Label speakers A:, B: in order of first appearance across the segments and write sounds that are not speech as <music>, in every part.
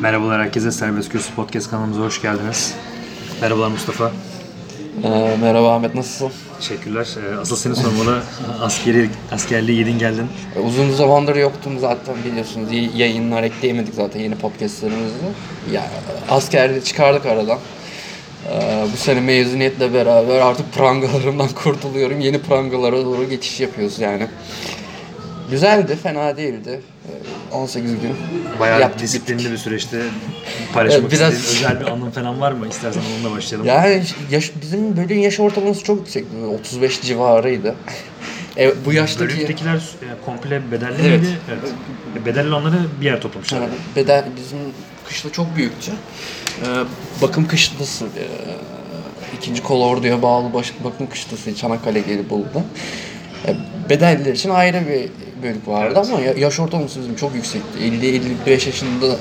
A: Merhabalar herkese Serbest Köşe Podcast kanalımıza hoş geldiniz. Merhabalar Mustafa.
B: Ee, merhaba Ahmet nasılsın?
A: Teşekkürler. Ee, Asıl seni sormalı. Askeri, askerliği yedin geldin.
B: Ee, Uzun zamandır yoktum zaten biliyorsunuz. Y- yayınlar ekleyemedik zaten yeni podcastlarımızı. Ya askerliği çıkardık aradan. Ee, bu sene mezuniyetle beraber artık prangalarımdan <laughs> kurtuluyorum. Yeni prangalara doğru geçiş yapıyoruz yani. Güzeldi, fena değildi. Ee, 18 gün
A: Bayağı
B: yaptık,
A: disiplinli bir süreçte paylaşmak
B: Evet, biraz-
A: istediğin özel bir anın falan var mı? İstersen onunla başlayalım.
B: Yani yaş, bizim bölüğün yaş ortalaması çok yüksekti. 35 civarıydı. <laughs> e, bu yaştaki...
A: Bölüktekiler e, komple bedelli
B: Evet.
A: miydi? Evet. E, Bedelli olanları bir yer toplamışlar.
B: Yani beden bizim kışla çok büyüktü. Ee, bakım kışlası e, ikinci kolorduya bağlı baş, bakım kışlası Çanakkale Gelibolu'da. E, bedelliler için ayrı bir bölük vardı ama ya- yaş ortalaması bizim çok yüksekti. 50-55 yaşında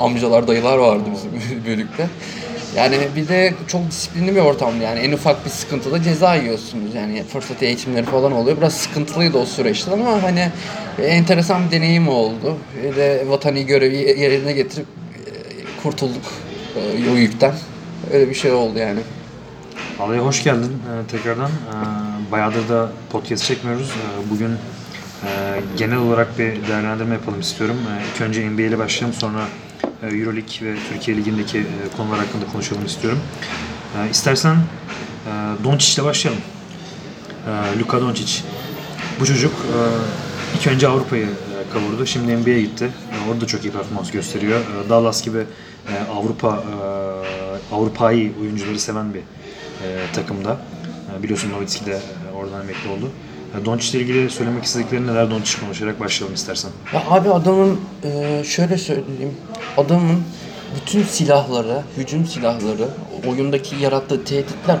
B: amcalar, dayılar vardı bizim <laughs> bölükte. Yani bir de çok disiplinli bir ortamdı yani en ufak bir sıkıntıda ceza yiyorsunuz yani fırsat eğitimleri falan oluyor. Biraz sıkıntılıydı o süreçte ama hani enteresan bir deneyim oldu. Bir de vatani görevi yerine getirip e, kurtulduk e, o yükten. Öyle bir şey oldu yani.
A: Vallahi hoş geldin e, tekrardan. E, bayağıdır da podcast çekmiyoruz. E, bugün e, genel olarak bir değerlendirme yapalım istiyorum. E, ilk önce NBA ile başlayalım sonra e, Euroleague ve Türkiye Ligi'ndeki e, konular hakkında konuşalım istiyorum. E, istersen Doncic ile başlayalım. Luka Doncic. Bu çocuk ilk önce Avrupa'yı kavurdu. Şimdi NBA'ye gitti. Orada çok iyi performans gösteriyor. Dallas gibi Avrupa Avrupa'yı oyuncuları seven bir takımda. Biliyorsun Nowitzki de oradan emekli oldu. E, Doncic ile ilgili söylemek istediklerin neler Doncic konuşarak başlayalım istersen.
B: Ya abi adamın e, şöyle söyleyeyim. Adamın bütün silahları, hücum silahları, oyundaki yarattığı tehditler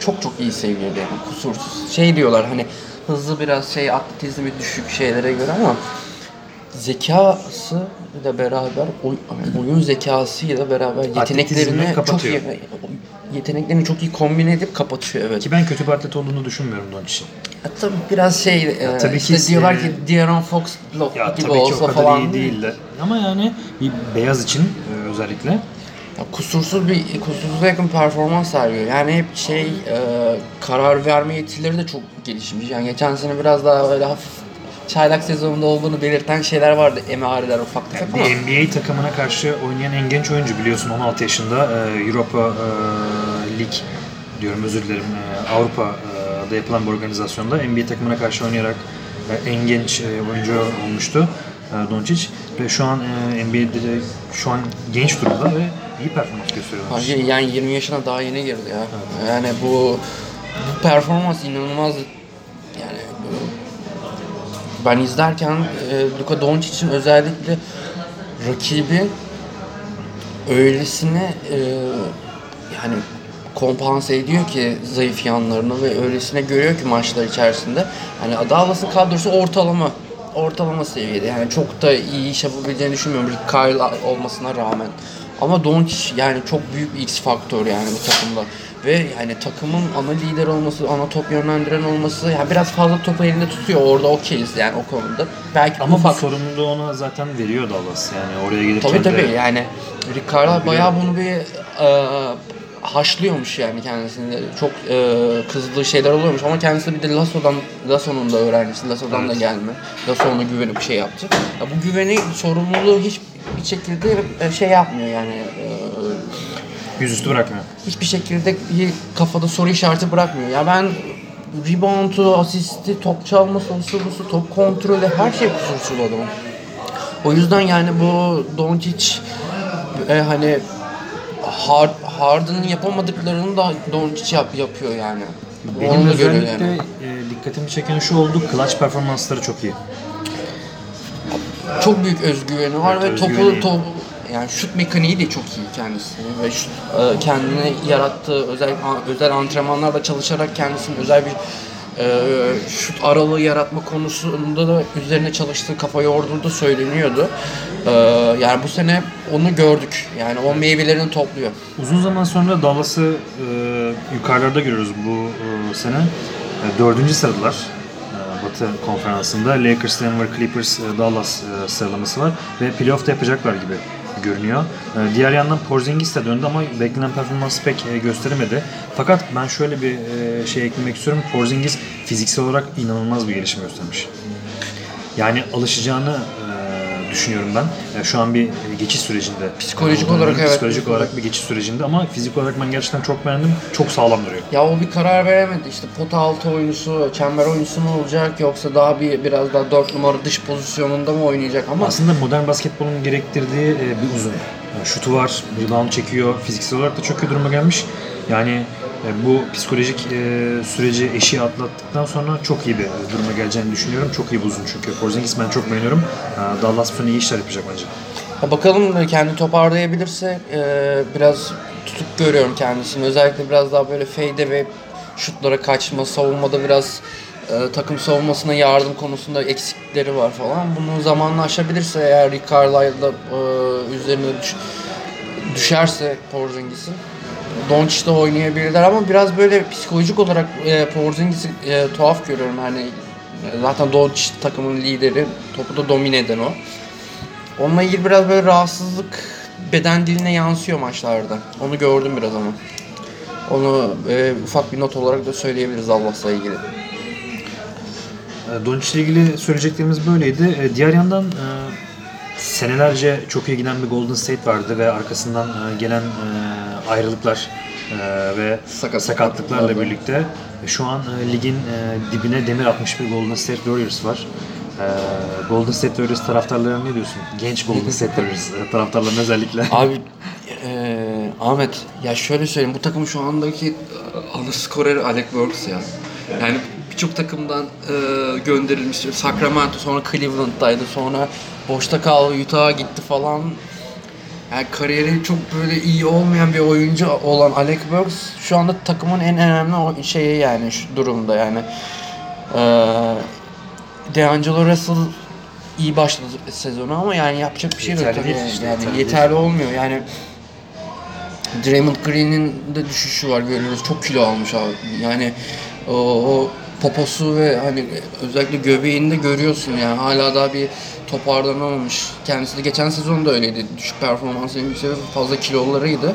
B: çok çok iyi seviyede yani kusursuz. Şey diyorlar hani hızlı biraz şey atletizmi düşük şeylere göre ama zekası ile beraber oy- oyun zekasıyla beraber yeteneklerini çok iyi yeteneklerini çok iyi kombine edip kapatıyor evet.
A: Ki ben kötü bir atlet olduğunu düşünmüyorum Doncic'in.
B: Ya tabii biraz şey e,
A: tabii
B: işte
A: ki-
B: diyorlar
A: e,
B: ki De'Aaron Fox
A: Ya
B: gibi
A: tabii ki
B: olsa
A: o kadar
B: falan
A: iyi değiller. Ama yani bir beyaz için e, özellikle
B: Ya kusursuz bir kusursuza yakın performans sergiliyor. Yani hep şey e, karar verme yetileri de çok gelişmiş. Yani geçen sene biraz daha böyle hafif çaylak sezonunda olduğunu belirten şeyler vardı. emareler ufak tefek ama.
A: Bir NBA takımına karşı oynayan en genç oyuncu biliyorsun 16 yaşında e, Europa e, Lig diyorum özür dilerim e, Avrupa'da yapılan bir organizasyonda NBA takımına karşı oynayarak e, en genç e, oyuncu olmuştu e, Doncic ve şu an e, NBA'de de şu an genç durumda ve iyi performans gösteriyor. Doncic.
B: Bence yani 20 yaşına daha yeni girdi ya. Yani bu bu performans inanılmaz yani bu- ben izlerken e, Luka Doncic'in özellikle rakibi öylesine e, yani kompanse ediyor ki zayıf yanlarını ve öylesine görüyor ki maçlar içerisinde. Hani Dallas'ın kadrosu ortalama ortalama seviyede. Yani çok da iyi iş yapabileceğini düşünmüyorum Rick Kyle olmasına rağmen. Ama Doncic yani çok büyük bir X faktör yani bu takımda. Ve yani takımın ana lider olması, ana top yönlendiren olması yani biraz fazla topu elinde tutuyor. Orada okeyiz yani o konuda. Belki
A: Ama bu
B: ufak
A: sorumluluğu ona zaten veriyor Dallas yani oraya gelirken
B: Tabii
A: de-
B: tabii yani Carlisle bayağı bunu bir e, haşlıyormuş yani kendisini. Çok e, kızdığı şeyler oluyormuş ama kendisi bir de Lasso'dan, Lasso'nun da öğrencisi, Lasso'dan da
A: Evet.
B: gelme. Lasso ona güvenip şey yaptı. Ya bu güveni, sorumluluğu hiç bir şekilde e, şey yapmıyor yani. e,
A: yüzüstü bırakmıyor.
B: hiçbir şekilde bir kafada soru işareti bırakmıyor. Ya ben reboundu, asisti, top çalması, osu busu, top kontrolü her şey kusursuz adamın. O yüzden yani bu Doncic e, hani Hard, Harden'ın yapamadıklarını da Doncic yap, yapıyor yani.
A: Benim
B: Onu
A: özellikle
B: yani.
A: e, dikkatimi çeken şu oldu. Clutch performansları çok iyi.
B: Çok büyük özgüveni var
A: Evet,
B: ve topu
A: özgüveni iyi.
B: top yani şut mekaniği de çok iyi kendisinin ve şut, e, kendine yarattığı özel özel antrenmanlarla çalışarak kendisinin özel bir e, şut aralığı yaratma konusunda da üzerine çalıştığı kafa yorduğu da söyleniyordu. E, yani bu sene onu gördük. Yani o meyvelerini topluyor.
A: Uzun zaman sonra Dallas'ı e, yukarılarda görüyoruz bu e, sene. E, dördüncü sıradılar. E, Batı konferansında Lakers, Denver, Clippers, e, Dallas e, sıralaması var ve playoff'ta yapacaklar gibi görünüyor. E, diğer yandan Porzingis de döndü ama beklenen performansı pek e, gösteremedi. Fakat ben şöyle bir e, şey eklemek istiyorum. Porzingis fiziksel olarak inanılmaz bir gelişim göstermiş. Yani alışacağını düşünüyorum ben. E, şu an bir geçiş sürecinde.
B: Psikolojik
A: Olduğunu,
B: olarak evet.
A: Psikolojik olarak bir geçiş sürecinde ama fizik olarak ben gerçekten çok beğendim. Çok sağlam duruyor.
B: Ya o bir karar veremedi. İşte pota altı oyuncusu, çember oyuncusu mu olacak yoksa daha bir biraz daha 4 numara dış pozisyonunda mı oynayacak ama
A: Aslında modern basketbolun gerektirdiği e, bir uzun. Yani şutu var, rebound çekiyor, fiziksel olarak da çok iyi duruma gelmiş. Yani bu psikolojik e, süreci eşiği atlattıktan sonra çok iyi bir duruma geleceğini düşünüyorum. Çok iyi bir uzun çünkü. Porzingis ben çok beğeniyorum. E, Dallas sene iyi işler yapacak bence.
B: Bakalım kendi toparlayabilirse e, biraz tutuk görüyorum kendisini. Özellikle biraz daha böyle fade ve şutlara kaçma, savunmada biraz e, takım savunmasına yardım konusunda eksiklikleri var falan. Bunu zamanla aşabilirse eğer Rick e, üzerine düş- düşerse Porzingis'in Doncic de oynayabilirler ama biraz böyle psikolojik olarak e, Porzingis'i e, tuhaf görüyorum. Yani e, zaten Doncic takımın lideri, topu da domine eden o. Onunla ilgili biraz böyle rahatsızlık beden diline yansıyor maçlarda. Onu gördüm biraz ama. Onu e, ufak bir not olarak da söyleyebiliriz Allah'la ilgili.
A: E, Doncic ile ilgili söyleyeceklerimiz böyleydi. E, Diğer yandan e, senelerce çok iyi giden bir Golden State vardı ve arkasından e, gelen e, ayrılıklar e, ve
B: Sakatlıklar.
A: sakatlıklarla birlikte şu an e, ligin e, dibine demir atmış bir Golden State Warriors var. E, Golden State Warriors taraftarlarına ne diyorsun? Genç Golden State Warriors e, taraftarlarına özellikle. <laughs>
B: Abi e, Ahmet ya şöyle söyleyeyim bu takımın şu andaki e, ana skoreri Alec Burks ya. Yani birçok takımdan e, gönderilmiş. Sacramento sonra Cleveland'daydı sonra boşta kaldı Utah'a gitti falan. Yani kariyeri çok böyle iyi olmayan bir oyuncu olan Alec Burks şu anda takımın en önemli şeyi yani şu durumda yani. Ee, D'Angelo Russell iyi başladı sezonu ama yani yapacak bir şey yok
A: Yeterli
B: tabii.
A: işte,
B: yani
A: yeterli
B: yeterli, olmuyor. Yani Draymond Green'in de düşüşü var görüyoruz. Çok kilo almış abi. Yani o, o poposu ve hani özellikle göbeğini de görüyorsun yani hala daha bir toparlanamamış. Kendisi de geçen sezon da öyleydi. Düşük performansının bir sebebi fazla kilolarıydı.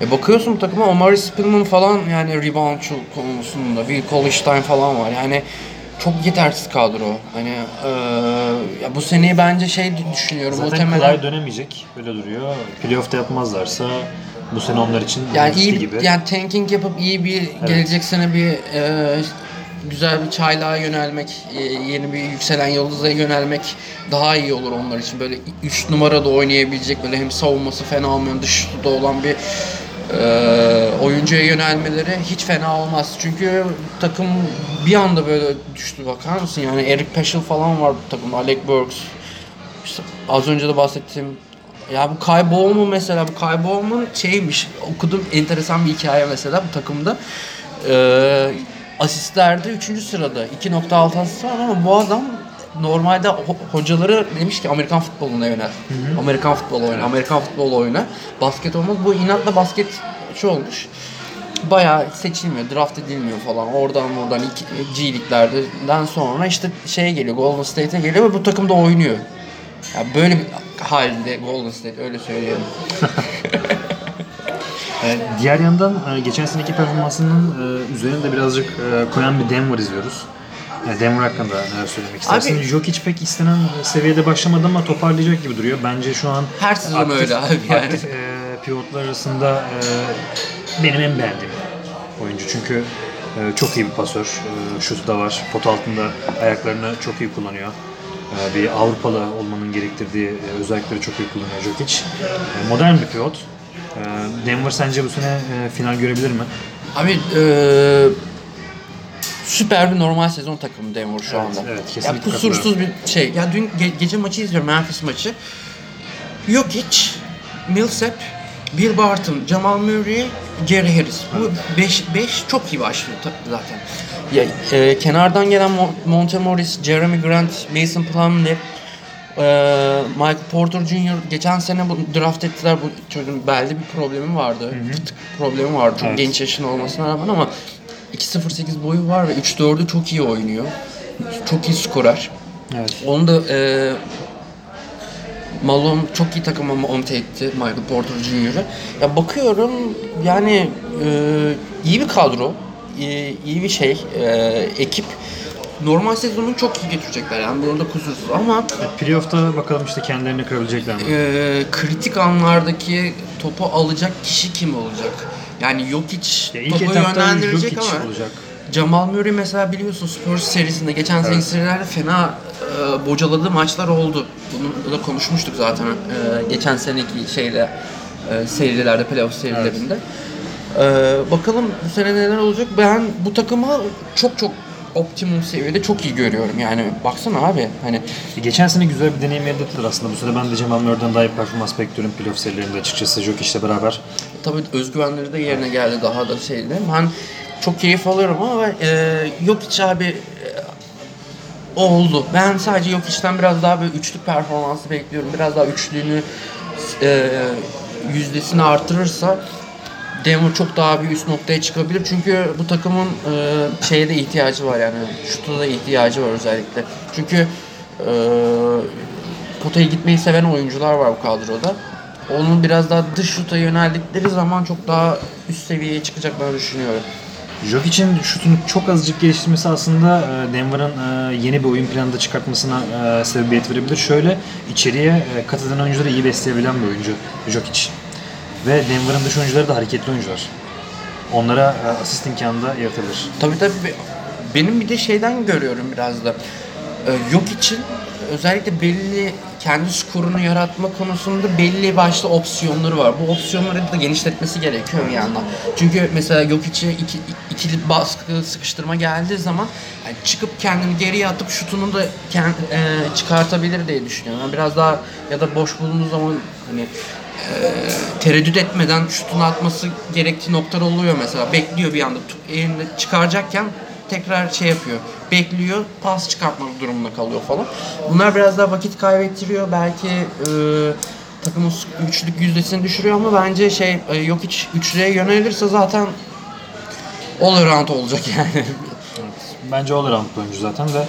B: E bakıyorsun takıma Omari Spillman falan yani rebound konusunda Will Colestein falan var. Yani çok yetersiz kadro. Hani eee, ya bu seneyi bence şey düşünüyorum.
A: Zaten
B: muhtemelen
A: kolay dönemeyecek. Öyle duruyor. Playoff'ta yapmazlarsa bu sene onlar için
B: Yani iyi
A: gibi.
B: yani tanking yapıp iyi bir gelecek sene bir e, güzel bir çaylağa yönelmek, e, yeni bir yükselen yıldıza yönelmek daha iyi olur onlar için. Böyle 3 numarada oynayabilecek böyle hem savunması fena olmayan dış da olan bir e, oyuncuya yönelmeleri hiç fena olmaz. Çünkü takım bir anda böyle düştü bakar mısın? Yani Eric Paschal falan var bu takımda, Alec Burks. İşte az önce de bahsettiğim ya bu Kai Bowman mesela bu Kai Bowman şeymiş okudum enteresan bir hikaye mesela bu takımda. Ee, asistlerde 3. sırada 2.6 asist var ama bu adam normalde ho- hocaları demiş ki Amerikan futboluna yönel. Amerikan futbolu oyna, Amerikan futbolu oyna. Basket olmaz. Bu inatla basketçi olmuş. Bayağı seçilmiyor, draft edilmiyor falan. Oradan buradan iki G liglerden sonra işte şeye geliyor, Golden State'e geliyor ve bu takımda oynuyor. Ya böyle bir halde Golden State öyle söyleyelim. <laughs>
A: E, Diğer yandan e, geçen seneki performansının e, üzerine de birazcık koyan bir Denver izliyoruz. Yani Denver hakkında neler söylemek istersin?
B: Abi-
A: Jokic pek istenen seviyede başlamadı ama toparlayacak gibi duruyor. Bence şu an
B: Her sezon öyle abi yani.
A: Aktif e, pivotlar arasında e, benim en beğendiğim oyuncu. Çünkü e, çok iyi bir pasör. E, şutu da var. Pot altında ayaklarını çok iyi kullanıyor. Bir Avrupalı olmanın gerektirdiği özellikleri çok iyi kullanıyor Jokic. Modern bir pivot. E, Denver sence bu sene e, final görebilir mi?
B: Abi eee süper bir normal sezon takımı Denver şu
A: Evet,
B: anda.
A: evet,
B: ya
A: kesinlikle
B: kusursuz bir şey. Ya dün ge- gece maçı izliyorum Memphis maçı. Jokic, Millsap, Bill Barton, Jamal Murray, Gary Harris. Bu 5 5 çok iyi başlıyor zaten. Ya, e, kenardan gelen Mo- Monte Morris, Jeremy Grant, Mason Plumlee, e, Michael Porter Jr. geçen sene bu draft ettiler. Bu çocuğun belde bir problemi vardı. Fıtık problemi vardı. Çok
A: Evet.
B: genç yaşında olmasına rağmen ama 2.08 boyu var ve 3-4'ü çok iyi oynuyor. Çok iyi skorer.
A: Evet.
B: Onu da e, Malone çok iyi takıma monte etti Michael Porter Jr.'ı. Ya bakıyorum yani e, iyi bir kadro, iyi, iyi bir şey, e, ekip. Normal sezonu çok iyi götürecekler yani burada kusursuz ama
A: Playoff'ta bakalım işte kendilerini kırabilecekler mi?
B: e, kritik anlardaki topu alacak kişi kim olacak? Yani Jokic
A: Ya ilk
B: topu
A: etapta
B: yönlendirecek
A: Jokic
B: ama
A: olacak.
B: Jamal Murray mesela biliyorsun Spurs serisinde geçen
A: Evet.
B: serilerde fena e, bocaladığı maçlar oldu. Bunu da konuşmuştuk zaten e, geçen seneki şeyle e, serilerde playoff serilerinde. E, bakalım bu sene neler olacak. Ben bu takımı çok çok optimum seviyede çok iyi görüyorum. Yani baksana abi hani
A: E, Geçen sene güzel bir deneyim elde ettiler aslında. Bu sene ben de Cemal Murray'den daha iyi performans bekliyorum playoff serilerinde açıkçası Jokic'le beraber.
B: tabii özgüvenleri de yerine geldi daha da şeyle. Ben çok keyif alıyorum ama e, Jokic abi e, oldu. Ben sadece Jokic'ten biraz daha böyle üçlük performansı bekliyorum. Biraz daha üçlüğünü e, yüzdesini artırırsa Denver çok daha bir üst noktaya çıkabilir. Çünkü bu takımın e, şeye de ihtiyacı var yani. Şuta da ihtiyacı var özellikle. Çünkü e, potaya gitmeyi seven oyuncular var bu kadroda. Onun biraz daha dış şuta yöneldikleri zaman çok daha üst seviyeye çıkacaklarını düşünüyorum.
A: Jokic'in şutunu çok azıcık geliştirmesi aslında e, Denver'ın e, yeni bir oyun planı da çıkartmasına e, sebebiyet verebilir. Şöyle içeriye kat eden oyuncuları iyi besleyebilen bir oyuncu Jokic. Ve Denver'ın dış oyuncuları da hareketli oyuncular. Onlara e, asist imkanı da yaratabilir.
B: Tabii tabii. Be- Benim bir de şeyden görüyorum biraz da. Ee, Yok için özellikle belli kendi skorunu yaratma konusunda belli başlı opsiyonları var. Bu opsiyonları da genişletmesi gerekiyor bir yandan. Çünkü mesela yok içi iki, ikili baskı sıkıştırma geldiği zaman yani çıkıp kendini geriye atıp şutunu da kend, e, çıkartabilir diye düşünüyorum. Yani biraz daha ya da boş bulunduğu zaman hani e, tereddüt etmeden şutunu atması gerektiği noktalar oluyor mesela. Bekliyor bir anda elinde çıkaracakken tekrar şey yapıyor. Bekliyor, pas çıkartmak durumunda kalıyor falan. Bunlar biraz daha vakit kaybettiriyor. Belki e, takımın üçlük yüzdesini düşürüyor ama bence şey e, yok hiç üçlüye yönelirse zaten all around olacak <laughs> yani.
A: Bence all around oyuncu zaten de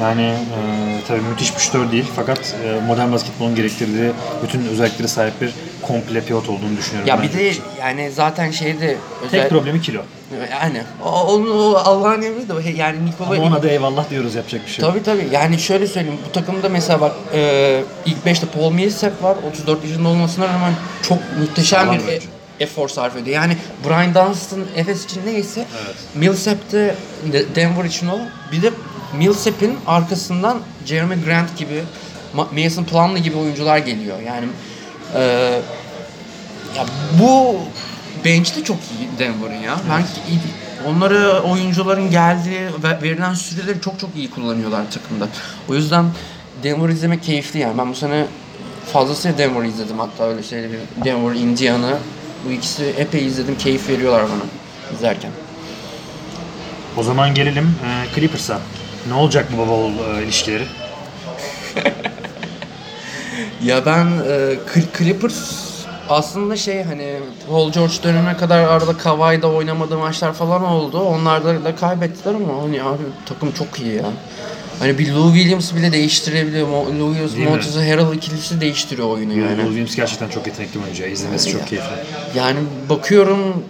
A: yani e, tabii müthiş bir şutör değil fakat e, modern basketbolun gerektirdiği bütün özellikleri sahip bir komple pivot olduğunu düşünüyorum.
B: ya
A: ben
B: bir de yani zaten şeyde özel
A: tek problemi kilo.
B: yani o- onun o Allah'ın emri de yani Nikola
A: Ama ona da eyvallah diyoruz yapacak bir şey.
B: Tabii tabii. Yani şöyle söyleyeyim. Bu takımda mesela bak e, ilk 5'te Paul Millsap var. 34 yaşında olmasına rağmen çok muhteşem
A: Sağlam
B: bir e- efor sarf ediyor. Yani Brian Dunstan Efes için neyse
A: Evet.
B: Millsap de De- Denver için o. Bir de Millsap'in arkasından Jeremy Grant gibi Ma- Mason Plumlee gibi oyuncular geliyor. Yani e, ya bu bench de çok iyi Denver'ın ya. Ben onları oyuncuların geldiği ve verilen süreleri çok çok iyi kullanıyorlar takımda. O yüzden Denver izlemek keyifli yani. Ben bu sene fazlasıyla Denver izledim hatta öyle şeyleri. Denver, Indiana bu ikisi epey izledim. Keyif veriyorlar bana izlerken.
A: O zaman gelelim e, Clippers'a. Ne olacak bu baba oğul e, ilişkileri? <laughs>
B: Ya ben e, Cl- Clippers aslında şey hani Paul George dönene kadar arada Kawhi'da oynamadığı maçlar falan oldu. Onlarda da kaybettiler ama hani abi takım çok iyi ya. Hani bir Lou Williams bile değiştirebiliyor. Mo- Lou Williams? Montrezl Harrell ikilisi değiştiriyor oyunu
A: Yani.
B: yani.
A: Williams gerçekten çok yetenekli bir oyuncu. ya. İzlemesi çok keyifli.
B: Yani bakıyorum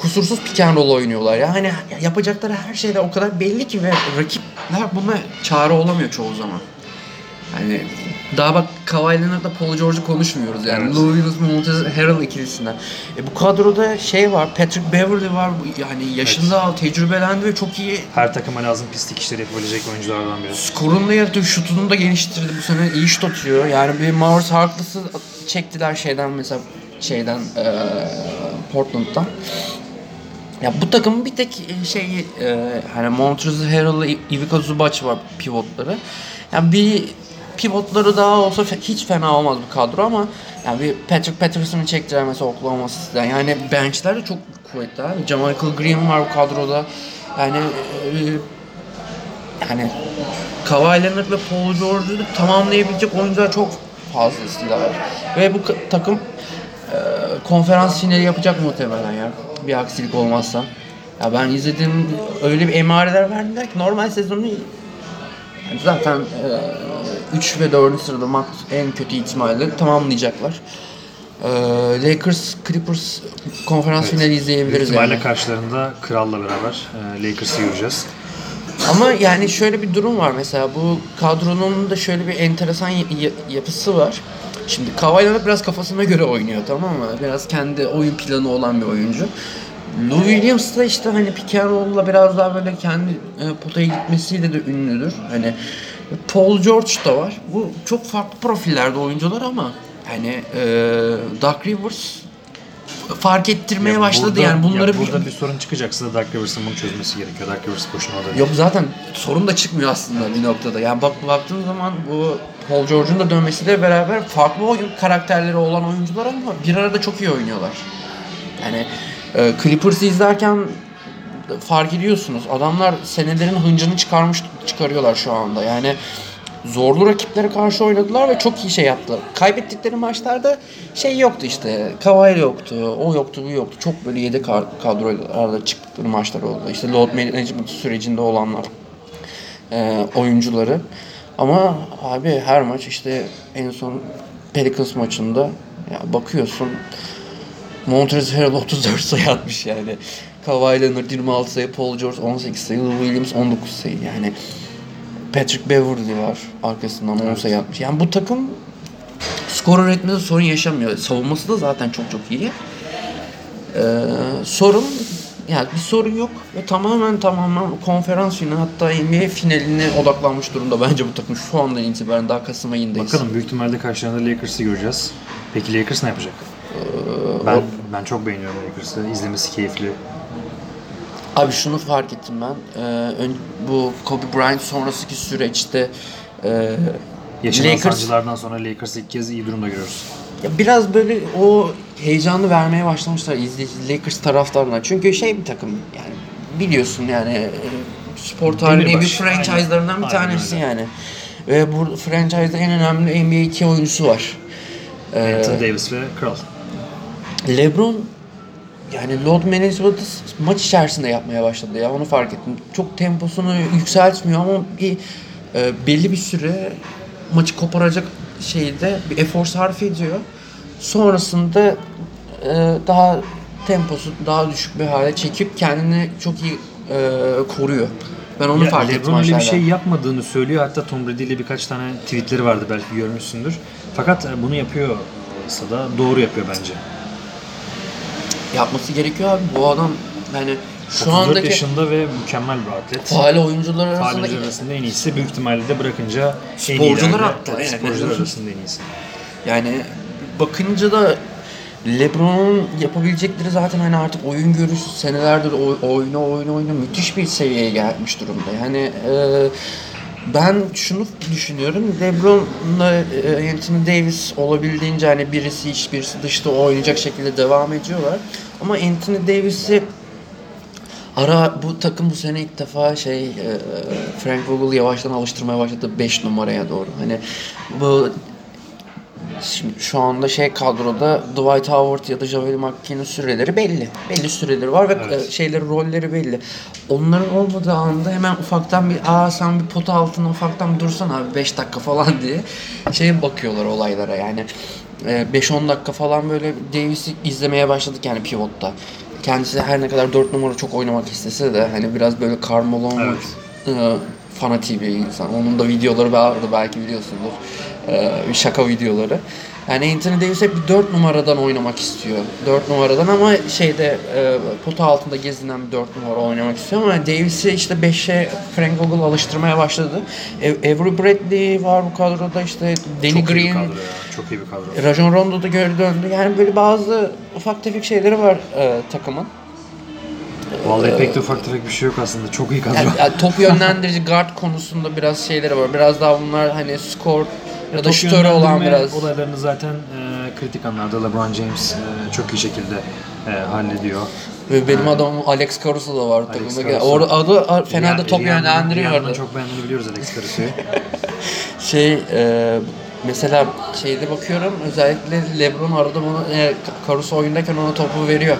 B: kusursuz pick and roll oynuyorlar ya. Hani yapacakları her şeyde o kadar belli ki ve rakipler buna çare olamıyor çoğu zaman. Hani daha bak Kawhi Leonard'la Paul George'u konuşmuyoruz yani.
A: Evet.
B: Lou Williams, Montrezl Harrell ikilisinden. E bu kadroda şey var, Patrick Beverly var. Yani yaşında tecrübelendi ve çok iyi
A: Her takıma lazım pislik işleri yapabilecek oyunculardan biri.
B: skorunu da yaratıyor, şutunu da geliştirdi bu sene. iyi şut atıyor. Yani bir Morris Harkless'ı çektiler şeyden mesela şeyden eee Portland'dan. Ya bu takımın bir tek şeyi eee hani Montrezl Harrell'la Ivica Zubac var pivotları. Yani bir pivotları daha olsa hiç fena olmaz bu kadro ama yani bir Patrick Patterson'ı çektiler mesela Oklahoma City'den. Yani benchler de çok kuvvetli abi. Jamichael Green var bu kadroda. Yani eee, yani Kawhi Leonard ve Paul George'u tamamlayabilecek oyuncular çok fazlasıyla var. Ve bu takım e, konferans finali yapacak muhtemelen ya. Bir aksilik olmazsa. Ya ben izlediğim öyle bir emareler verdiler ki normal sezonu zaten e, 3 ve 4. sırada max en kötü ihtimalle tamamlayacaklar. Ee, Lakers Clippers konferans finali izleyebiliriz
A: İhtimalle
B: yani.
A: karşılarında Kral'la beraber e, Lakers'ı göreceğiz.
B: Ama yani şöyle bir durum var mesela bu kadronun da şöyle bir enteresan yapısı var. Şimdi Kawhi Leonard biraz kafasına göre oynuyor tamam mı? Biraz kendi oyun planı olan bir oyuncu. Lou Williams da işte hani pick and biraz daha böyle kendi e, potaya gitmesiyle de ünlüdür. Hani Paul George da var. Bu çok farklı profillerde oyuncular ama hani e, Doug Rivers fark ettirmeye
A: Ya
B: başladı
A: burada-
B: yani bunları
A: ya
B: bir-
A: burada bir sorun çıkacaksa da Dark Rivers'ın bunu çözmesi gerekiyor. Dark Rivers boşuna orada.
B: Yok zaten sorun da çıkmıyor aslında bir noktada. Yani bak baktığın zaman bu Paul George'un da dönmesiyle beraber farklı oyun karakterleri olan oyuncular ama bir arada çok iyi oynuyorlar. Yani e, Clippers'ı izlerken fark ediyorsunuz. Adamlar senelerin hıncını çıkarmış çıkarıyorlar şu anda. Yani zorlu rakiplere karşı oynadılar ve çok iyi şey yaptılar. Kaybettikleri maçlarda şey yoktu işte. Kawhi yoktu, o yoktu, bu yoktu. Çok böyle yedek kadrolarda çıktıkları maçlar oldu. İşte load management sürecinde olanlar e, oyuncuları. Ama abi her maç işte en son Pelicans maçında ya bakıyorsun Montrezl Harrell 34 sayı atmış yani. Kawhi Leonard 26 sayı, Paul George 18 sayı, Lou Williams 19 sayı. Yani Patrick Beverly var arkasından 10 sayı atmış. Yani bu takım skor üretmede sorun yaşamıyor. Savunması da zaten çok çok iyi. Ee, sorun yani bir sorun yok ve tamamen tamamen konferans finali hatta NBA finaline odaklanmış durumda bence bu takım şu andan itibaren daha Kasım ayındayız.
A: Bakalım büyük ihtimalle karşılarında Lakers'ı göreceğiz. Peki Lakers ne yapacak?
B: Ee,
A: Ben ben çok beğeniyorum Lakers'ı. İzlemesi keyifli.
B: Abi şunu fark ettim ben. Ee, ön- bu Kobe Bryant sonrasındaki süreçte e,
A: Yaşanan
B: Lakers
A: sancılardan sonra Lakers'ı ilk kez iyi durumda görüyoruz.
B: ya biraz böyle o heyecanı vermeye başlamışlar izleyici Lakers taraftarına. Çünkü şey bir takım yani biliyorsun yani e, spor tarihinin
A: Demirbaş.
B: franchise'larından bir
A: Aynen
B: tanesi
A: öyle.
B: yani. Ve bu franchise'da en önemli NBA iki oyuncusu var. Ee,
A: Anthony Davis ve Kral.
B: LeBron yani load management'ı maç içerisinde yapmaya başladı ya onu fark ettim. Çok temposunu yükseltmiyor ama bir e, belli bir süre maçı koparacak şeyde bir efor sarf ediyor. Sonrasında e, daha temposu daha düşük bir hale çekip kendini çok iyi e, koruyor. Ben onu
A: Ya,
B: fark ettim
A: LeBron öyle bir şey yapmadığını söylüyor. Hatta Tom Brady ile birkaç tane tweetleri vardı belki görmüşsündür. Fakat e, bunu yapıyorsa da doğru yapıyor bence.
B: Yapması gerekiyor abi. Bu adam yani şu
A: 34
B: andaki
A: yaşında ve mükemmel bir atlet.
B: faal oyuncular arasında
A: arasında en iyisi. Büyük ihtimalle de bırakınca
B: Sporcular hatta yani.
A: Sporcular arasında en iyisi.
B: Yani bakınca da LeBron'un yapabilecekleri zaten hani artık oyun görüşü senelerdir oy- oyna oyna oyna müthiş bir seviyeye gelmiş durumda. Yani e, ben şunu düşünüyorum. LeBron'la e, Anthony Davis olabildiğince hani birisi iç birisi dışta oynayacak şekilde devam ediyorlar. Ama Anthony Davis'i Ara bu takım bu sene ilk defa şey e, Frank Vogel yavaştan alıştırmaya başladı 5 numaraya doğru. Hani bu Şimdi şu anda şey kadroda Dwight Howard ya da Javel McKee'nin süreleri belli. Belli süreleri var ve
A: Evet.
B: e, şeyleri rolleri belli. Onların olmadığı anda hemen ufaktan bir aa sen bir pota altına ufaktan dursan abi 5 dakika falan diye şey bakıyorlar olaylara yani. E, 5-10 dakika falan böyle Davis'i izlemeye başladık yani pivotta. Kendisi her ne kadar 4 numara çok oynamak istese de hani biraz böyle Karl
A: Evet.
B: e, fanatiği bir insan. Onun da videoları vardı belki biliyorsundur. E, şaka videoları. Yani Anthony Davis hep bir 4 numaradan oynamak istiyor. 4 numaradan ama şeyde e, pota altında gezinen bir 4 numara oynamak istiyor ama Davis'i işte 5'e Frank Vogel alıştırmaya başladı. E, Avery Bradley var bu kadroda işte Danny
A: Çok iyi bir
B: Green,
A: kadro ya. Çok iyi bir kadro.
B: Rajon Rondo da geri döndü. Yani böyle bazı ufak tefek şeyleri var e, takımın.
A: Vallahi pek de ufak tefek bir şey yok aslında. Çok iyi kadro.
B: Yani, yani top yönlendirici guard konusunda biraz şeyleri var. Biraz daha bunlar hani skor ya da
A: Top
B: şütörü olan biraz.
A: olaylarını zaten e, kritik anlarda LeBron James e, çok iyi şekilde e, hallediyor.
B: Ve benim adamım Alex Caruso da var takımda. Orada adı fena
A: Yani
B: da top yönlendiriyordu.
A: çok beğendiğini biliyoruz Alex Caruso'yu. <laughs>
B: Şey e, mesela şeyde bakıyorum özellikle LeBron arada bana e, Caruso oyundayken ona topu veriyor.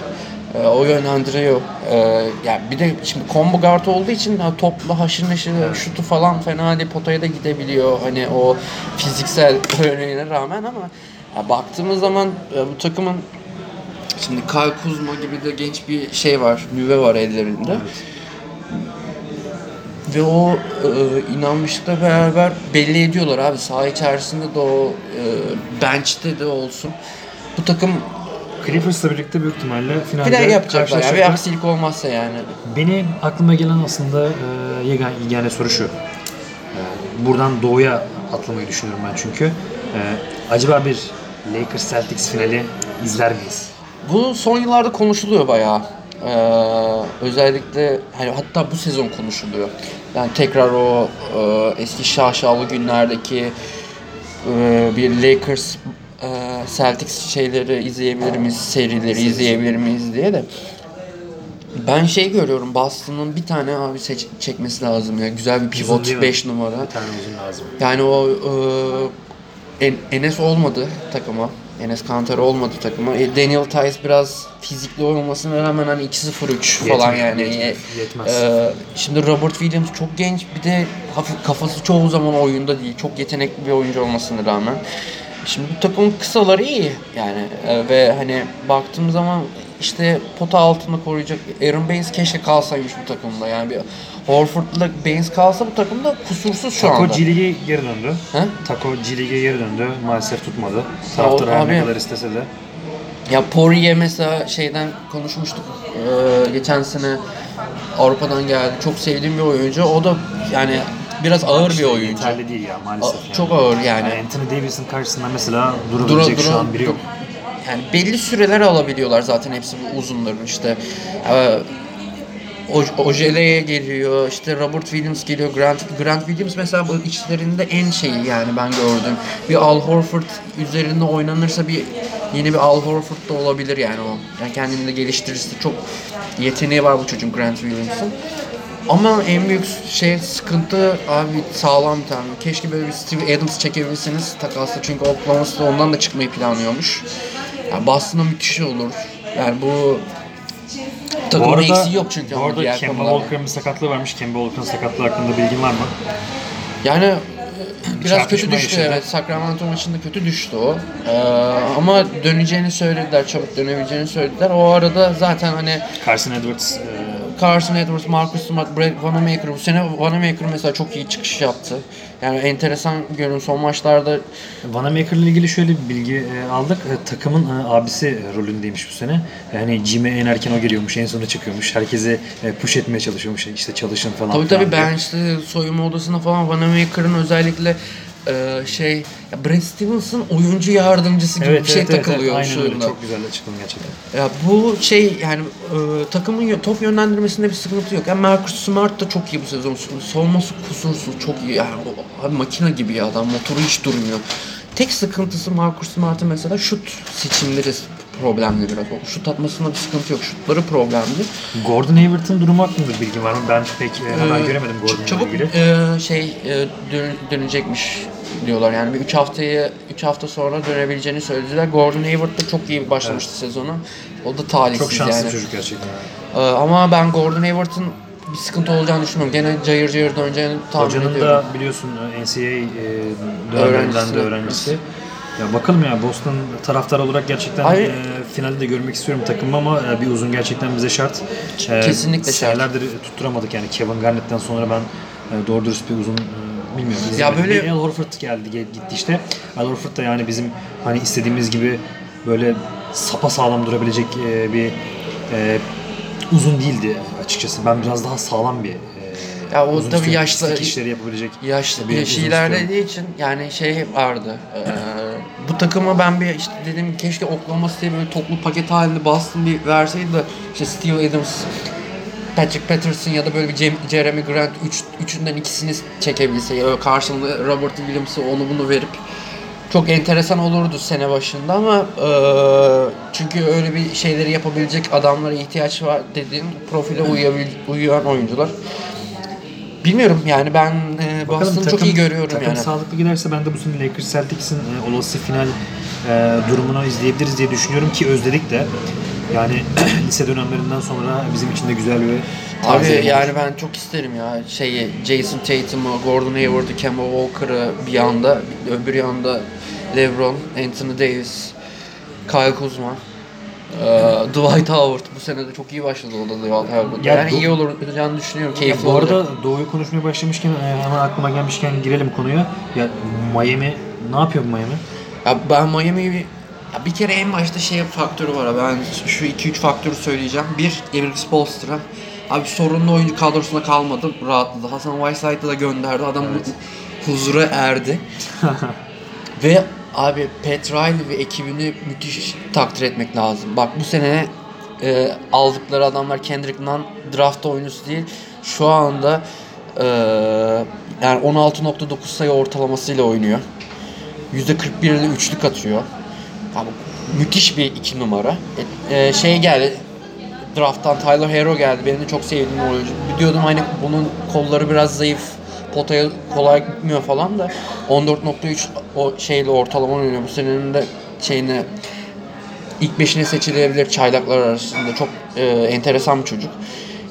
B: E, o yönlendiriyor. E, yani bir de şimdi combo guard olduğu için ha, topla haşır neşir şutu falan fena değil potaya da gidebiliyor. Hani o fiziksel <laughs> örneğine rağmen ama ya baktığımız zaman e, bu takımın şimdi Kyle Kuzma gibi de genç bir şey var, nüve var ellerinde. Ve o e, inanmışlıkla beraber belli ediyorlar abi. Saha içerisinde de o e, bench'te de olsun. Bu takım
A: Clippers'la birlikte büyük ihtimalle finalde
B: final yapacaklar. Yani. Bir aksilik olmazsa yani.
A: Benim aklıma gelen aslında e, yegane, yegane soru şu. E, buradan doğuya atlamayı düşünüyorum ben çünkü. E, acaba bir Lakers Celtics finali izler miyiz?
B: Bu son yıllarda konuşuluyor bayağı. Ee, özellikle hani hatta bu sezon konuşuluyor. Yani tekrar o e, eski şaşalı günlerdeki e, bir Lakers e, Celtics şeyleri izleyebilir miyiz, serileri izleyebilir miyiz diye de. Ben şey görüyorum Boston'ın bir tane abi seç, çekmesi lazım ya. Güzel bir pivot
A: değil mi?
B: 5 numara.
A: Bir tane uzun lazım.
B: Yani o e, En- Enes olmadı takıma. Enes Kanter olmadı takıma. E, Daniel Tice biraz fizikli olmasına rağmen hani 2-0-3 falan
A: Yetmez,
B: yani.
A: yetmez,
B: E,
A: yetmez.
B: e, şimdi Robert Williams çok genç bir de hafif kafası çoğu zaman oyunda değil. Çok yetenekli bir oyuncu olmasına rağmen. Şimdi bu takımın kısaları iyi yani E, ve hani baktığım zaman işte pota altında koruyacak Aaron Baines keşke kalsaymış bu takımda yani bir Horford'la Baines kalsa bu takımda kusursuz şu
A: Taco
B: anda.
A: G League'e geri döndü.
B: He?
A: Taco G geri döndü. Maalesef tutmadı. Taraftar her ne kadar istese de.
B: Ya Poirier mesela şeyden konuşmuştuk Ee, geçen sene Avrupa'dan geldi. Çok sevdiğim bir oyuncu. O da yani biraz ağır bir oyuncu.
A: Yeterli değil ya maalesef.
B: A-
A: yani.
B: çok ağır yani.
A: Anthony Davis'in karşısında mesela
B: Dura
A: durabilecek
B: dura
A: şu an biri yok.
B: yani belli süreler alabiliyorlar zaten hepsi bu uzunların işte. Ee, Ojele'ye geliyor, işte Robert Williams geliyor, Grant, Grant Williams mesela bu içlerinde en şeyi yani ben gördüm. Bir Al Horford üzerinde oynanırsa bir yeni bir Al Horford da olabilir yani o. Yani kendini de geliştirirse çok yeteneği var bu çocuğun Grant Williams'ın. Ama en büyük şey sıkıntı abi sağlam bir tane. Keşke böyle bir Steve Adams çekebilseniz takasla çünkü Oklahoma City ondan da çıkmayı planlıyormuş. Yani Boston'a müthiş olur. Yani bu takımın eksiği yok çünkü
A: bu arada Kemba. Walker'ın bir sakatlığı varmış. Kemba Walker'ın sakatlığı hakkında bilgin var mı?
B: Yani biraz kötü düştü
A: yaşadı.
B: evet. Sacramento maçında kötü düştü o. Ee, ama döneceğini söylediler, çabuk dönebileceğini söylediler. O arada zaten hani
A: Carson Edwards e,
B: Carson Edwards, Marcus Smart, Brad Vanamaker bu sene Vanamaker mesela çok iyi çıkış yaptı. Yani enteresan görün son maçlarda
A: Vanamaker ile ilgili şöyle bir bilgi e, aldık. E, takımın e, abisi rolündeymiş bu sene. Yani Jim'e en erken o geliyormuş, en sona çıkıyormuş. Herkese e, push etmeye çalışıyormuş. İşte çalışın falan.
B: Tabii
A: filan
B: tabii ben işte soyunma odasına falan Vanamaker'ın özellikle e, şey ya Brad Stevens'ın oyuncu yardımcısı gibi
A: Evet,
B: bir şey
A: evet,
B: takılıyor
A: evet.
B: şu anda.
A: Çok güzel açıkladın gerçekten.
B: Ya bu şey yani e, takımın top yönlendirmesinde bir sıkıntı yok. Yani Marcus Smart da çok iyi bu sezon. Savunması kusursuz, çok iyi. Yani abi makine gibi ya adam. Motoru hiç durmuyor. Tek sıkıntısı Marcus Smart'ın mesela şut seçimleri problemli biraz. O şut atmasında bir sıkıntı yok. Şutları problemli.
A: Gordon Hayward'ın durumu hakkında bilgin var mı? Ben pek e, hemen
B: Ee,
A: göremedim
B: ç-
A: Gordon'la
B: Çabuk
A: ilgili.
B: e, şey e, dön- dönecekmiş diyorlar. Yani bir 3 haftayı 3 hafta sonra dönebileceğini söylediler. Gordon Hayward da çok iyi başlamıştı sezona. O da talihsiz
A: Çok şanslı
B: yani.
A: çocuk gerçekten.
B: Ee, ama ben Gordon Hayward'ın bir sıkıntı olacağını düşünmüyorum. Gene cayır cayır döneceğini tahmin
A: Hocanın
B: ediyorum.
A: da biliyorsun e, NCAA e, dönemlerinden de öğrencisi. Ya bakalım ya Boston taraftar olarak gerçekten e, finalde de görmek istiyorum takımı ama e, bir uzun gerçekten bize şart. E,
B: Kesinlikle şart.
A: Senelerdir tutturamadık yani Kevin Garnett'ten sonra ben e, doğru dürüst bir uzun e, bilmiyorum.
B: Ya
A: izlemedim.
B: böyle-
A: Al Horford geldi gel- gitti işte. Al Horford da yani bizim hani istediğimiz gibi böyle sapa sağlam durabilecek e, bir e, uzun değildi açıkçası. Ben biraz daha sağlam bir e,
B: Ya o
A: uzun
B: tabii yaşlı-
A: işleri yapabilecek
B: Yaşlı,
A: bir
B: yaşı ilerlediği için yani şey vardı. Ee, bu takıma ben bir işte dedim keşke Oklahoma City'ye böyle toplu paket halinde Boston bir verseydi de işte Steve Adams, Patrick Patterson ya da böyle bir Jeremy Grant üç, üçünden ikisini çekebilse ya da karşılığında Robert Williams'ı onu bunu verip çok enteresan olurdu sene başında ama e, çünkü öyle bir şeyleri yapabilecek adamlara ihtiyaç var dediğin profile uyuyan oyuncular. Bilmiyorum yani ben e, Boston'ı çok
A: takım-
B: iyi görüyorum
A: takım
B: yani.
A: sağlıklı giderse ben de bu sene Lakers Celtics'in e, olası final e, durumunu izleyebiliriz diye düşünüyorum ki özledik de. Yani <clears throat> lise dönemlerinden sonra bizim için de güzel bir
B: Abi yani ben çok isterim ya şeyi Jason Tatum'u, Gordon Hayward'ı, Kemba Walker'ı bir yanda, öbür yanda LeBron, Anthony Davis, Kyle Kuzma, eee, Dwight Howard. Bu sene de çok iyi başladı o da Dwight Howard.
A: Ya
B: Yani
A: bu-
B: iyi olacağını düşünüyorum. Keyifli
A: bu
B: olacak.
A: arada Doğu'yu konuşmaya başlamışken e, hemen aklıma gelmişken girelim konuya. Ya Miami ne yapıyor bu Miami?
B: Ya ben Miami'yi ya bir kere en başta şey faktörü var abi. Ben şu 2-3 faktörü söyleyeceğim. Bir, Eric Spoelstra. Abi sorunlu oyuncu kadrosuna kalmadı. Rahatladı. Hasan Whiteside'ı da gönderdi. Adam huzura erdi. <laughs> ve abi Pat Riley ve ekibini müthiş takdir etmek lazım. Bak bu sene e, aldıkları adamlar Kendrick Nunn draft oyuncusu değil. Şu anda e, yani 16.9 sayı ortalamasıyla oynuyor. %41'de üçlük atıyor. Abi, müthiş bir iki numara. E, e, şey geldi, drafttan Tyler Hero geldi. Benim de çok sevdiğim oyuncu. Biliyordum hani bunun kolları biraz zayıf. Potaya kolay gitmiyor falan da 14.3 o şeyle ortalama oynuyor. Bu senenin de şeyine ilk beşine seçilebilir çaylaklar arasında. Çok e, enteresan bir çocuk.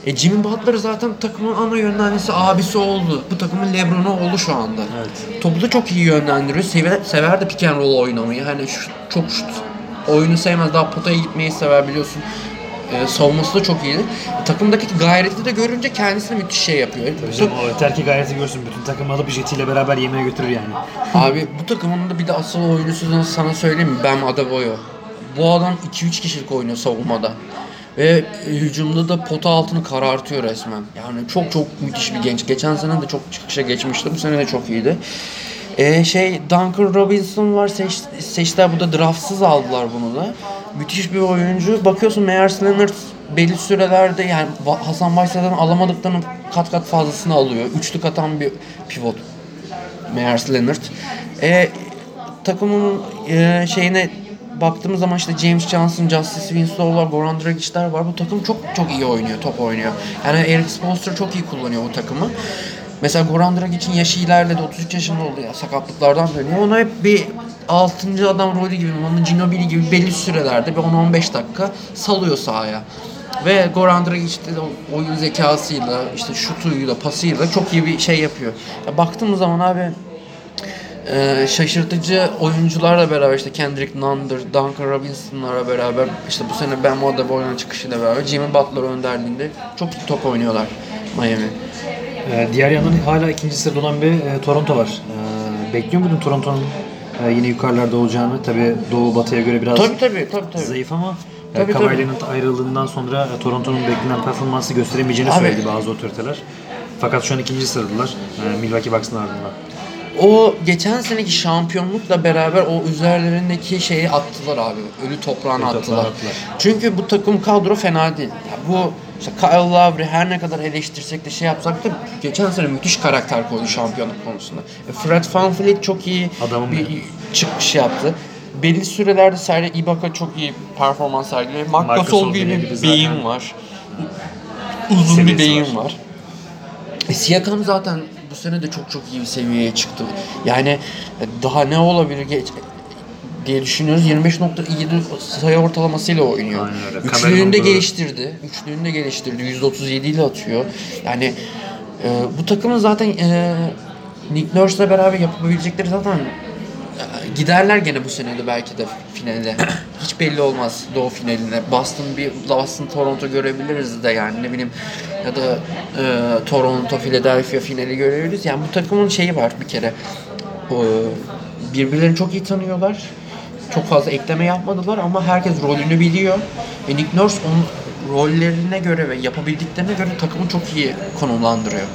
B: E, Jimmy Butler zaten takımın ana yönlendiricisi abisi oldu. Bu takımın Lebron'u oldu şu anda.
A: Evet.
B: Topu da çok iyi yönlendiriyor. Sever, sever de pick and roll oynamayı. Hani şu, çok şut oyunu sevmez. Daha potaya gitmeyi sever biliyorsun. Ee, savunması da çok iyiydi. Takımdaki gayreti de görünce kendisine müthiş şey yapıyor.
A: Bizim o yeter ki gayreti görsün. Bütün takım alıp jetiyle beraber yemeğe götürür yani.
B: Abi bu takımın da bir de asıl oyuncusu sana söyleyeyim mi? Bam Adebayo. Bu adam 2-3 kişilik oynuyor savunmada. Ve hücumda da pota altını karartıyor resmen. Yani çok çok müthiş bir genç. Geçen sene de çok çıkışa geçmişti. Bu sene de çok iyiydi. Ee, şey Duncan Robinson var seç, seçtiler. Bu da draftsız aldılar bunu da. Müthiş bir oyuncu. Bakıyorsun Meyers Leonard belli sürelerde yani Hasan Whiteside'den alamadıklarının kat kat fazlasını alıyor. Üçlük atan bir pivot. Meyers Leonard. E, takımın e, şeyine baktığımız zaman işte James Johnson, Justice Winslow var, Goran Dragic'ler var. Bu takım çok çok iyi oynuyor, top oynuyor. Yani Eric Spoelstra çok iyi kullanıyor bu takımı. Mesela Goran Dragic'in yaşı ilerledi, 33 yaşında oldu ya, sakatlıklardan dönüyor. Ona hep bir 6. adam rolü gibi, onun Ginobili gibi belli sürelerde bir 10-15 dakika salıyor sahaya. Ve Goran Dragic o oyun zekasıyla, işte şutuyla, pasıyla çok iyi bir şey yapıyor. Ya baktığımız zaman abi ee, şaşırtıcı oyuncularla beraber işte Kendrick Nunn'dır, Duncan Robinson'lara beraber işte bu sene Ben Adebayo'nun çıkışıyla beraber Jimmy Butler önderliğinde çok iyi top oynuyorlar Miami.
A: Ee, diğer yandan hala ikinci sırada olan bir e, Toronto var. Ee, bekliyor muydun Toronto'nun e, yine yukarılarda olacağını? Tabii Doğu Batı'ya göre biraz
B: Tabii tabii tabii tabii.
A: zayıf ama e,
B: Tabii,
A: Leonard ayrıldığından sonra e, Toronto'nun beklenen performansı gösteremeyeceğini
B: Abi.
A: söyledi bazı otoriteler. Fakat şu an ikinci sıradalar. E, Milwaukee Bucks'ın ardından.
B: O geçen seneki şampiyonlukla beraber o üzerlerindeki şeyi attılar abi. Ölü toprağını
A: Ölü toprağını
B: attılar.
A: attılar.
B: Çünkü bu takım kadro fena değil. Ya bu işte Kyle Lowry her ne kadar eleştirsek de şey yapsak da geçen sene müthiş karakter koydu şampiyonluk konusunda. E, Fred VanVleet çok iyi
A: Adamım
B: bir
A: benim.
B: çıkış yaptı. Belli sürelerde Serge Ibaka çok iyi performans sergiliyor. Marc Gasol gibi bir beyin var. Uzun bir beyin
A: var.
B: var. E, Siakam zaten bu sene de çok çok iyi bir seviyeye çıktı. Yani e, daha ne olabilir geç diye düşünüyoruz. 25.7 sayı ortalamasıyla oynuyor. Üçlüğünü de geliştirdi. Üçlüğünü de geliştirdi. %37 ile atıyor. Yani e, bu takımın zaten e, Nick Nurse'la beraber yapabilecekleri zaten e, giderler gene bu sene de belki de finale. <coughs> Hiç belli olmaz Doğu finaline. Boston bir Boston Toronto görebiliriz de yani ne bileyim ya da e, Toronto Philadelphia finali görebiliriz. Yani bu takımın şeyi var bir kere. O, birbirlerini çok iyi tanıyorlar. Çok fazla ekleme yapmadılar ama herkes rolünü biliyor. Ve Nick Nurse onun rollerine göre ve yapabildiklerine göre takımı çok iyi konumlandırıyor.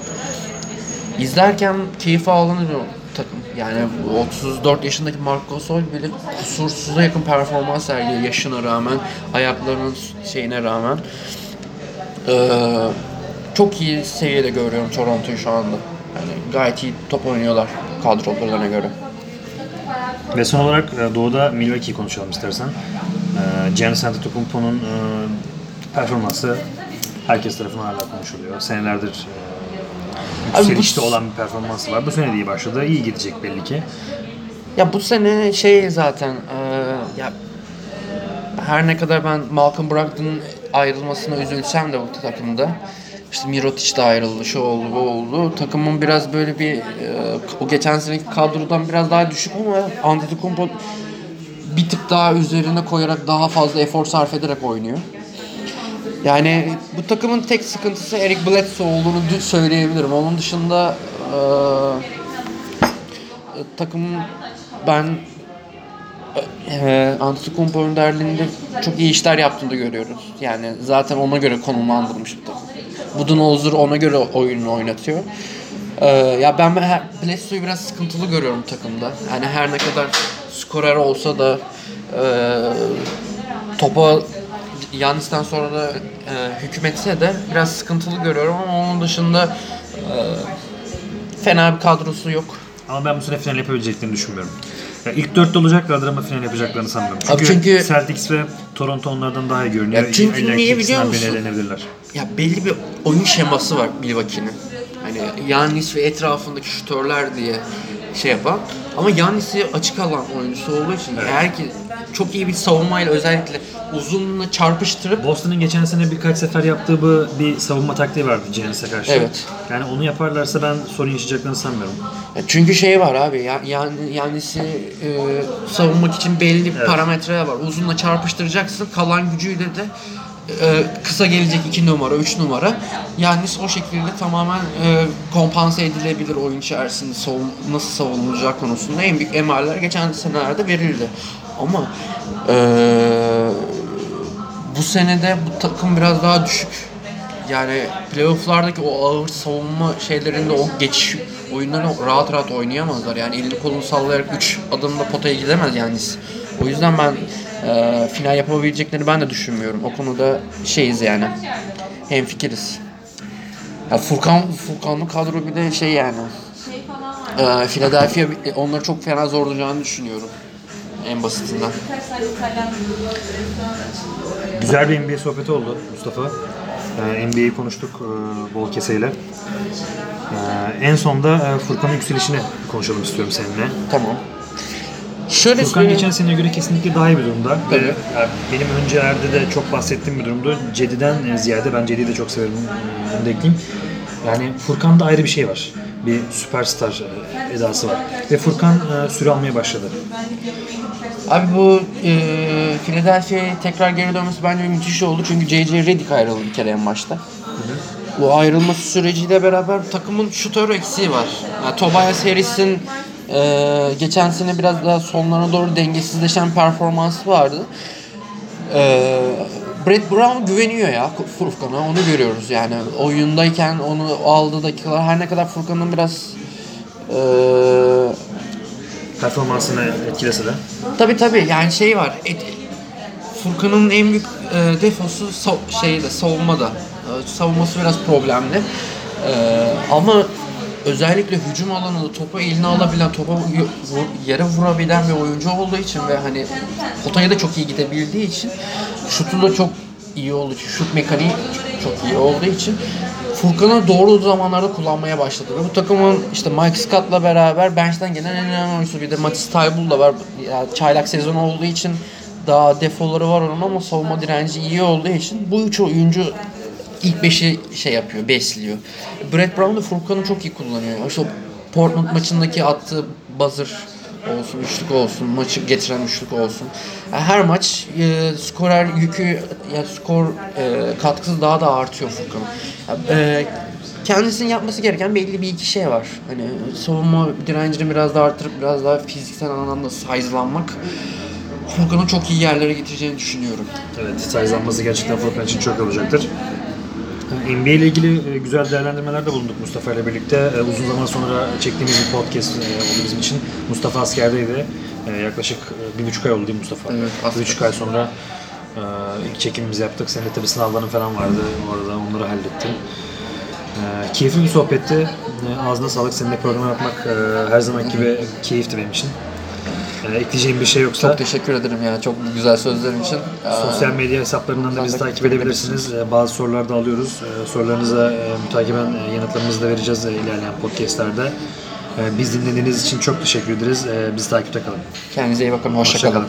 B: İzlerken keyif alınır o takım. Yani bu 34 yaşındaki Marc Gasol bile kusursuza yakın performans sergiliyor yaşına rağmen, ayaklarının şeyine rağmen. Ee, çok iyi seviyede görüyorum Toronto'yu şu anda. Yani gayet iyi top oynuyorlar kadrolarına göre.
A: Ve son olarak e, Doğu'da Milwaukee'yi konuşalım istersen. E, Giannis Antetokounmpo'nun e, performansı herkes tarafından hala konuşuluyor. Senelerdir e,
B: Abi bu-
A: yükselişte olan bir performansı var. Bu sene de iyi başladı. İyi gidecek belli ki.
B: Ya bu sene şey zaten ya her ne kadar ben Malcolm Brogdon'un ayrılmasına üzülsem de bu takımda işte Mirotic de ayrıldı, şu oldu, bu oldu. Takımın biraz böyle bir e, o geçen seneki kadrodan biraz daha düşük ama Antetokounmpo bir tık daha üzerine koyarak daha fazla efor sarf ederek oynuyor. Yani bu takımın tek sıkıntısı Eric Bledsoe olduğunu söyleyebilirim. Onun dışında e, takımın ben e, Antetokounmpo önderliğinde çok iyi işler yaptığını görüyoruz. Yani zaten ona göre konumlandırmış bu takım. Budenholzer ona göre oyununu oynatıyor. E, ya ben Bledsoe'yu biraz sıkıntılı görüyorum takımda. Yani her ne kadar skorer olsa da e, topa Yannis'ten sonra da e, hükmetse de biraz sıkıntılı görüyorum ama onun dışında e, fena bir kadrosu yok.
A: Ama ben bu sene final yapabileceklerini düşünmüyorum. Ya ilk dörtte olacaklardır ama final yapacaklarını sanmıyorum. Çünkü,
B: Abi çünkü-
A: Celtics ve Toronto onlardan daha iyi görünüyor.
B: Ya çünkü
A: İlla
B: niye biliyor musun? Ya belli bir oyun şeması var Milwaukee'nin. Hani Yannis ve etrafındaki şutörler diye şey yapan. Ama Yannis'i açık alan oyuncusu olduğu için eğer ki çok iyi bir savunmayla özellikle uzunla çarpıştırıp
A: Boston'ın geçen sene birkaç sefer yaptığı bu bir savunma taktiği vardı Giannis'e karşı.
B: Evet.
A: Yani onu yaparlarsa ben sorun yaşayacaklarını sanmıyorum.
B: Ya Çünkü şey var abi ya yani Yannis'i e, savunmak için belli bir parametreler var. Uzunla çarpıştıracaksın. Kalan gücüyle de e, kısa gelecek 2 numara, 3 numara. Yannis o şekilde tamamen e, kompanse edilebilir oyun içerisinde savun, nasıl savunulacağı konusunda en büyük emaller geçen senelerde verildi. Ama e, bu senede bu takım biraz daha düşük. Yani playofflardaki o ağır savunma şeylerinde o geçiş oyunları rahat rahat oynayamazlar. Yani elini kolunu sallayarak 3 adımda potaya gidemez yani. O yüzden ben e, final yapabileceklerini ben de düşünmüyorum. O konuda şeyiz yani. Hem fikiriz. Ya Furkan Furkan'ın kadro bir de şey yani. E, Philadelphia onları çok fena zorlayacağını düşünüyorum. En basitinden.
A: Güzel bir NBA sohbeti oldu Mustafa. Ee, NBA'yi konuştuk e, bol keseyle. Ee, en sonda e, Furkan'ın yükselişini konuşalım istiyorum seninle.
B: Tamam. Şöyle
A: Furkan
B: söyleyeyim.
A: geçen seneye göre kesinlikle daha iyi bir durumda.
B: Tabii.
A: Ve, e, benim öncelerde de çok bahsettiğim bir durumdu. Cedi'den e, ziyade ben Cedi'yi de çok severim. Onu da ekleyeyim. Yani Furkan'da ayrı bir şey var. Bir süperstar e, edası var. Ve Furkan e, süre almaya başladı.
B: Abi bu e, Philadelphia'ya tekrar geri dönmesi bence müthiş oldu. Çünkü J.J. Redick ayrıldı bir kere en başta. Bu ayrılması süreciyle beraber takımın şutör eksiği var. Yani Tobias Harris'in e, geçen sene biraz daha sonlarına doğru dengesizleşen performansı vardı. E, Brett Brown güveniyor ya Furkan'a onu görüyoruz yani oyundayken onu aldığı dakikalar her ne kadar Furkan'ın biraz e,
A: Performansını etkilese de.
B: Tabi tabi yani şey var. Furkan'ın en büyük e, defosu sa- şeyde savunmada. E, savunması biraz problemli. E, ama özellikle hücum alanında topu eline alabilen, topa yere vurabilen bir oyuncu olduğu için ve hani potaya da çok iyi gidebildiği için şutu da çok iyi olduğu için, şut mekaniği çok iyi olduğu için Furkan'ı doğru zamanlarda kullanmaya başladı. Ve bu takımın işte Mike Scott'la beraber bench'ten gelen en önemli oyuncusu bir de Matisse Thybulle da var. Ya, çaylak sezonu olduğu için daha defoları var onun ama savunma direnci iyi olduğu için bu üç oyuncu ilk beşi şey yapıyor, besliyor. Brett Brown da Furkan'ı çok iyi kullanıyor. İşte Portland maçındaki attığı buzzer olsun, üçlük olsun, maçı getiren üçlük olsun. Yani her maç e, skorer yükü, ya skor e, katkısı daha da artıyor Furkan'ın. Ya, e, kendisinin yapması gereken belli bir iki şey var. Hani savunma direncini biraz daha arttırıp biraz daha fiziksel anlamda size'lanmak. Furkan'ı çok iyi yerlere getireceğini düşünüyorum.
A: Evet, size'lanması gerçekten Furkan için çok olacaktır. NBA ile ilgili e, güzel değerlendirmelerde bulunduk Mustafa ile birlikte. E, Uzun zaman sonra çektiğimiz bir podcast e, oldu bizim için. Mustafa askerdeydi. Yaklaşık bir buçuk ay oldu değil Mustafa?
B: Evet,
A: Bir buçuk ay sonra ilk çekimimizi yaptık. Senin de tabii sınavların falan vardı. Orada onları hallettin. E, Keyifli bir sohbetti. Ağzına sağlık. Seninle program yapmak her zaman gibi keyifti benim için. E, Ekleyeceğim bir şey yoksa...
B: Çok teşekkür ederim ya çok güzel sözlerin için.
A: Sosyal medya hesaplarından da bizi takip edebilirsiniz. Ee, Bazı sorular da alıyoruz. Ee, Sorularınıza e, mütakiben e, yanıtlarımızı da vereceğiz e, ilerleyen podcastlerde. Ee, Biz dinlediğiniz için çok teşekkür ederiz. Ee, Bizi takipte kalın.
B: Kendinize iyi bakın. Hoşça
A: Hoşça kalın.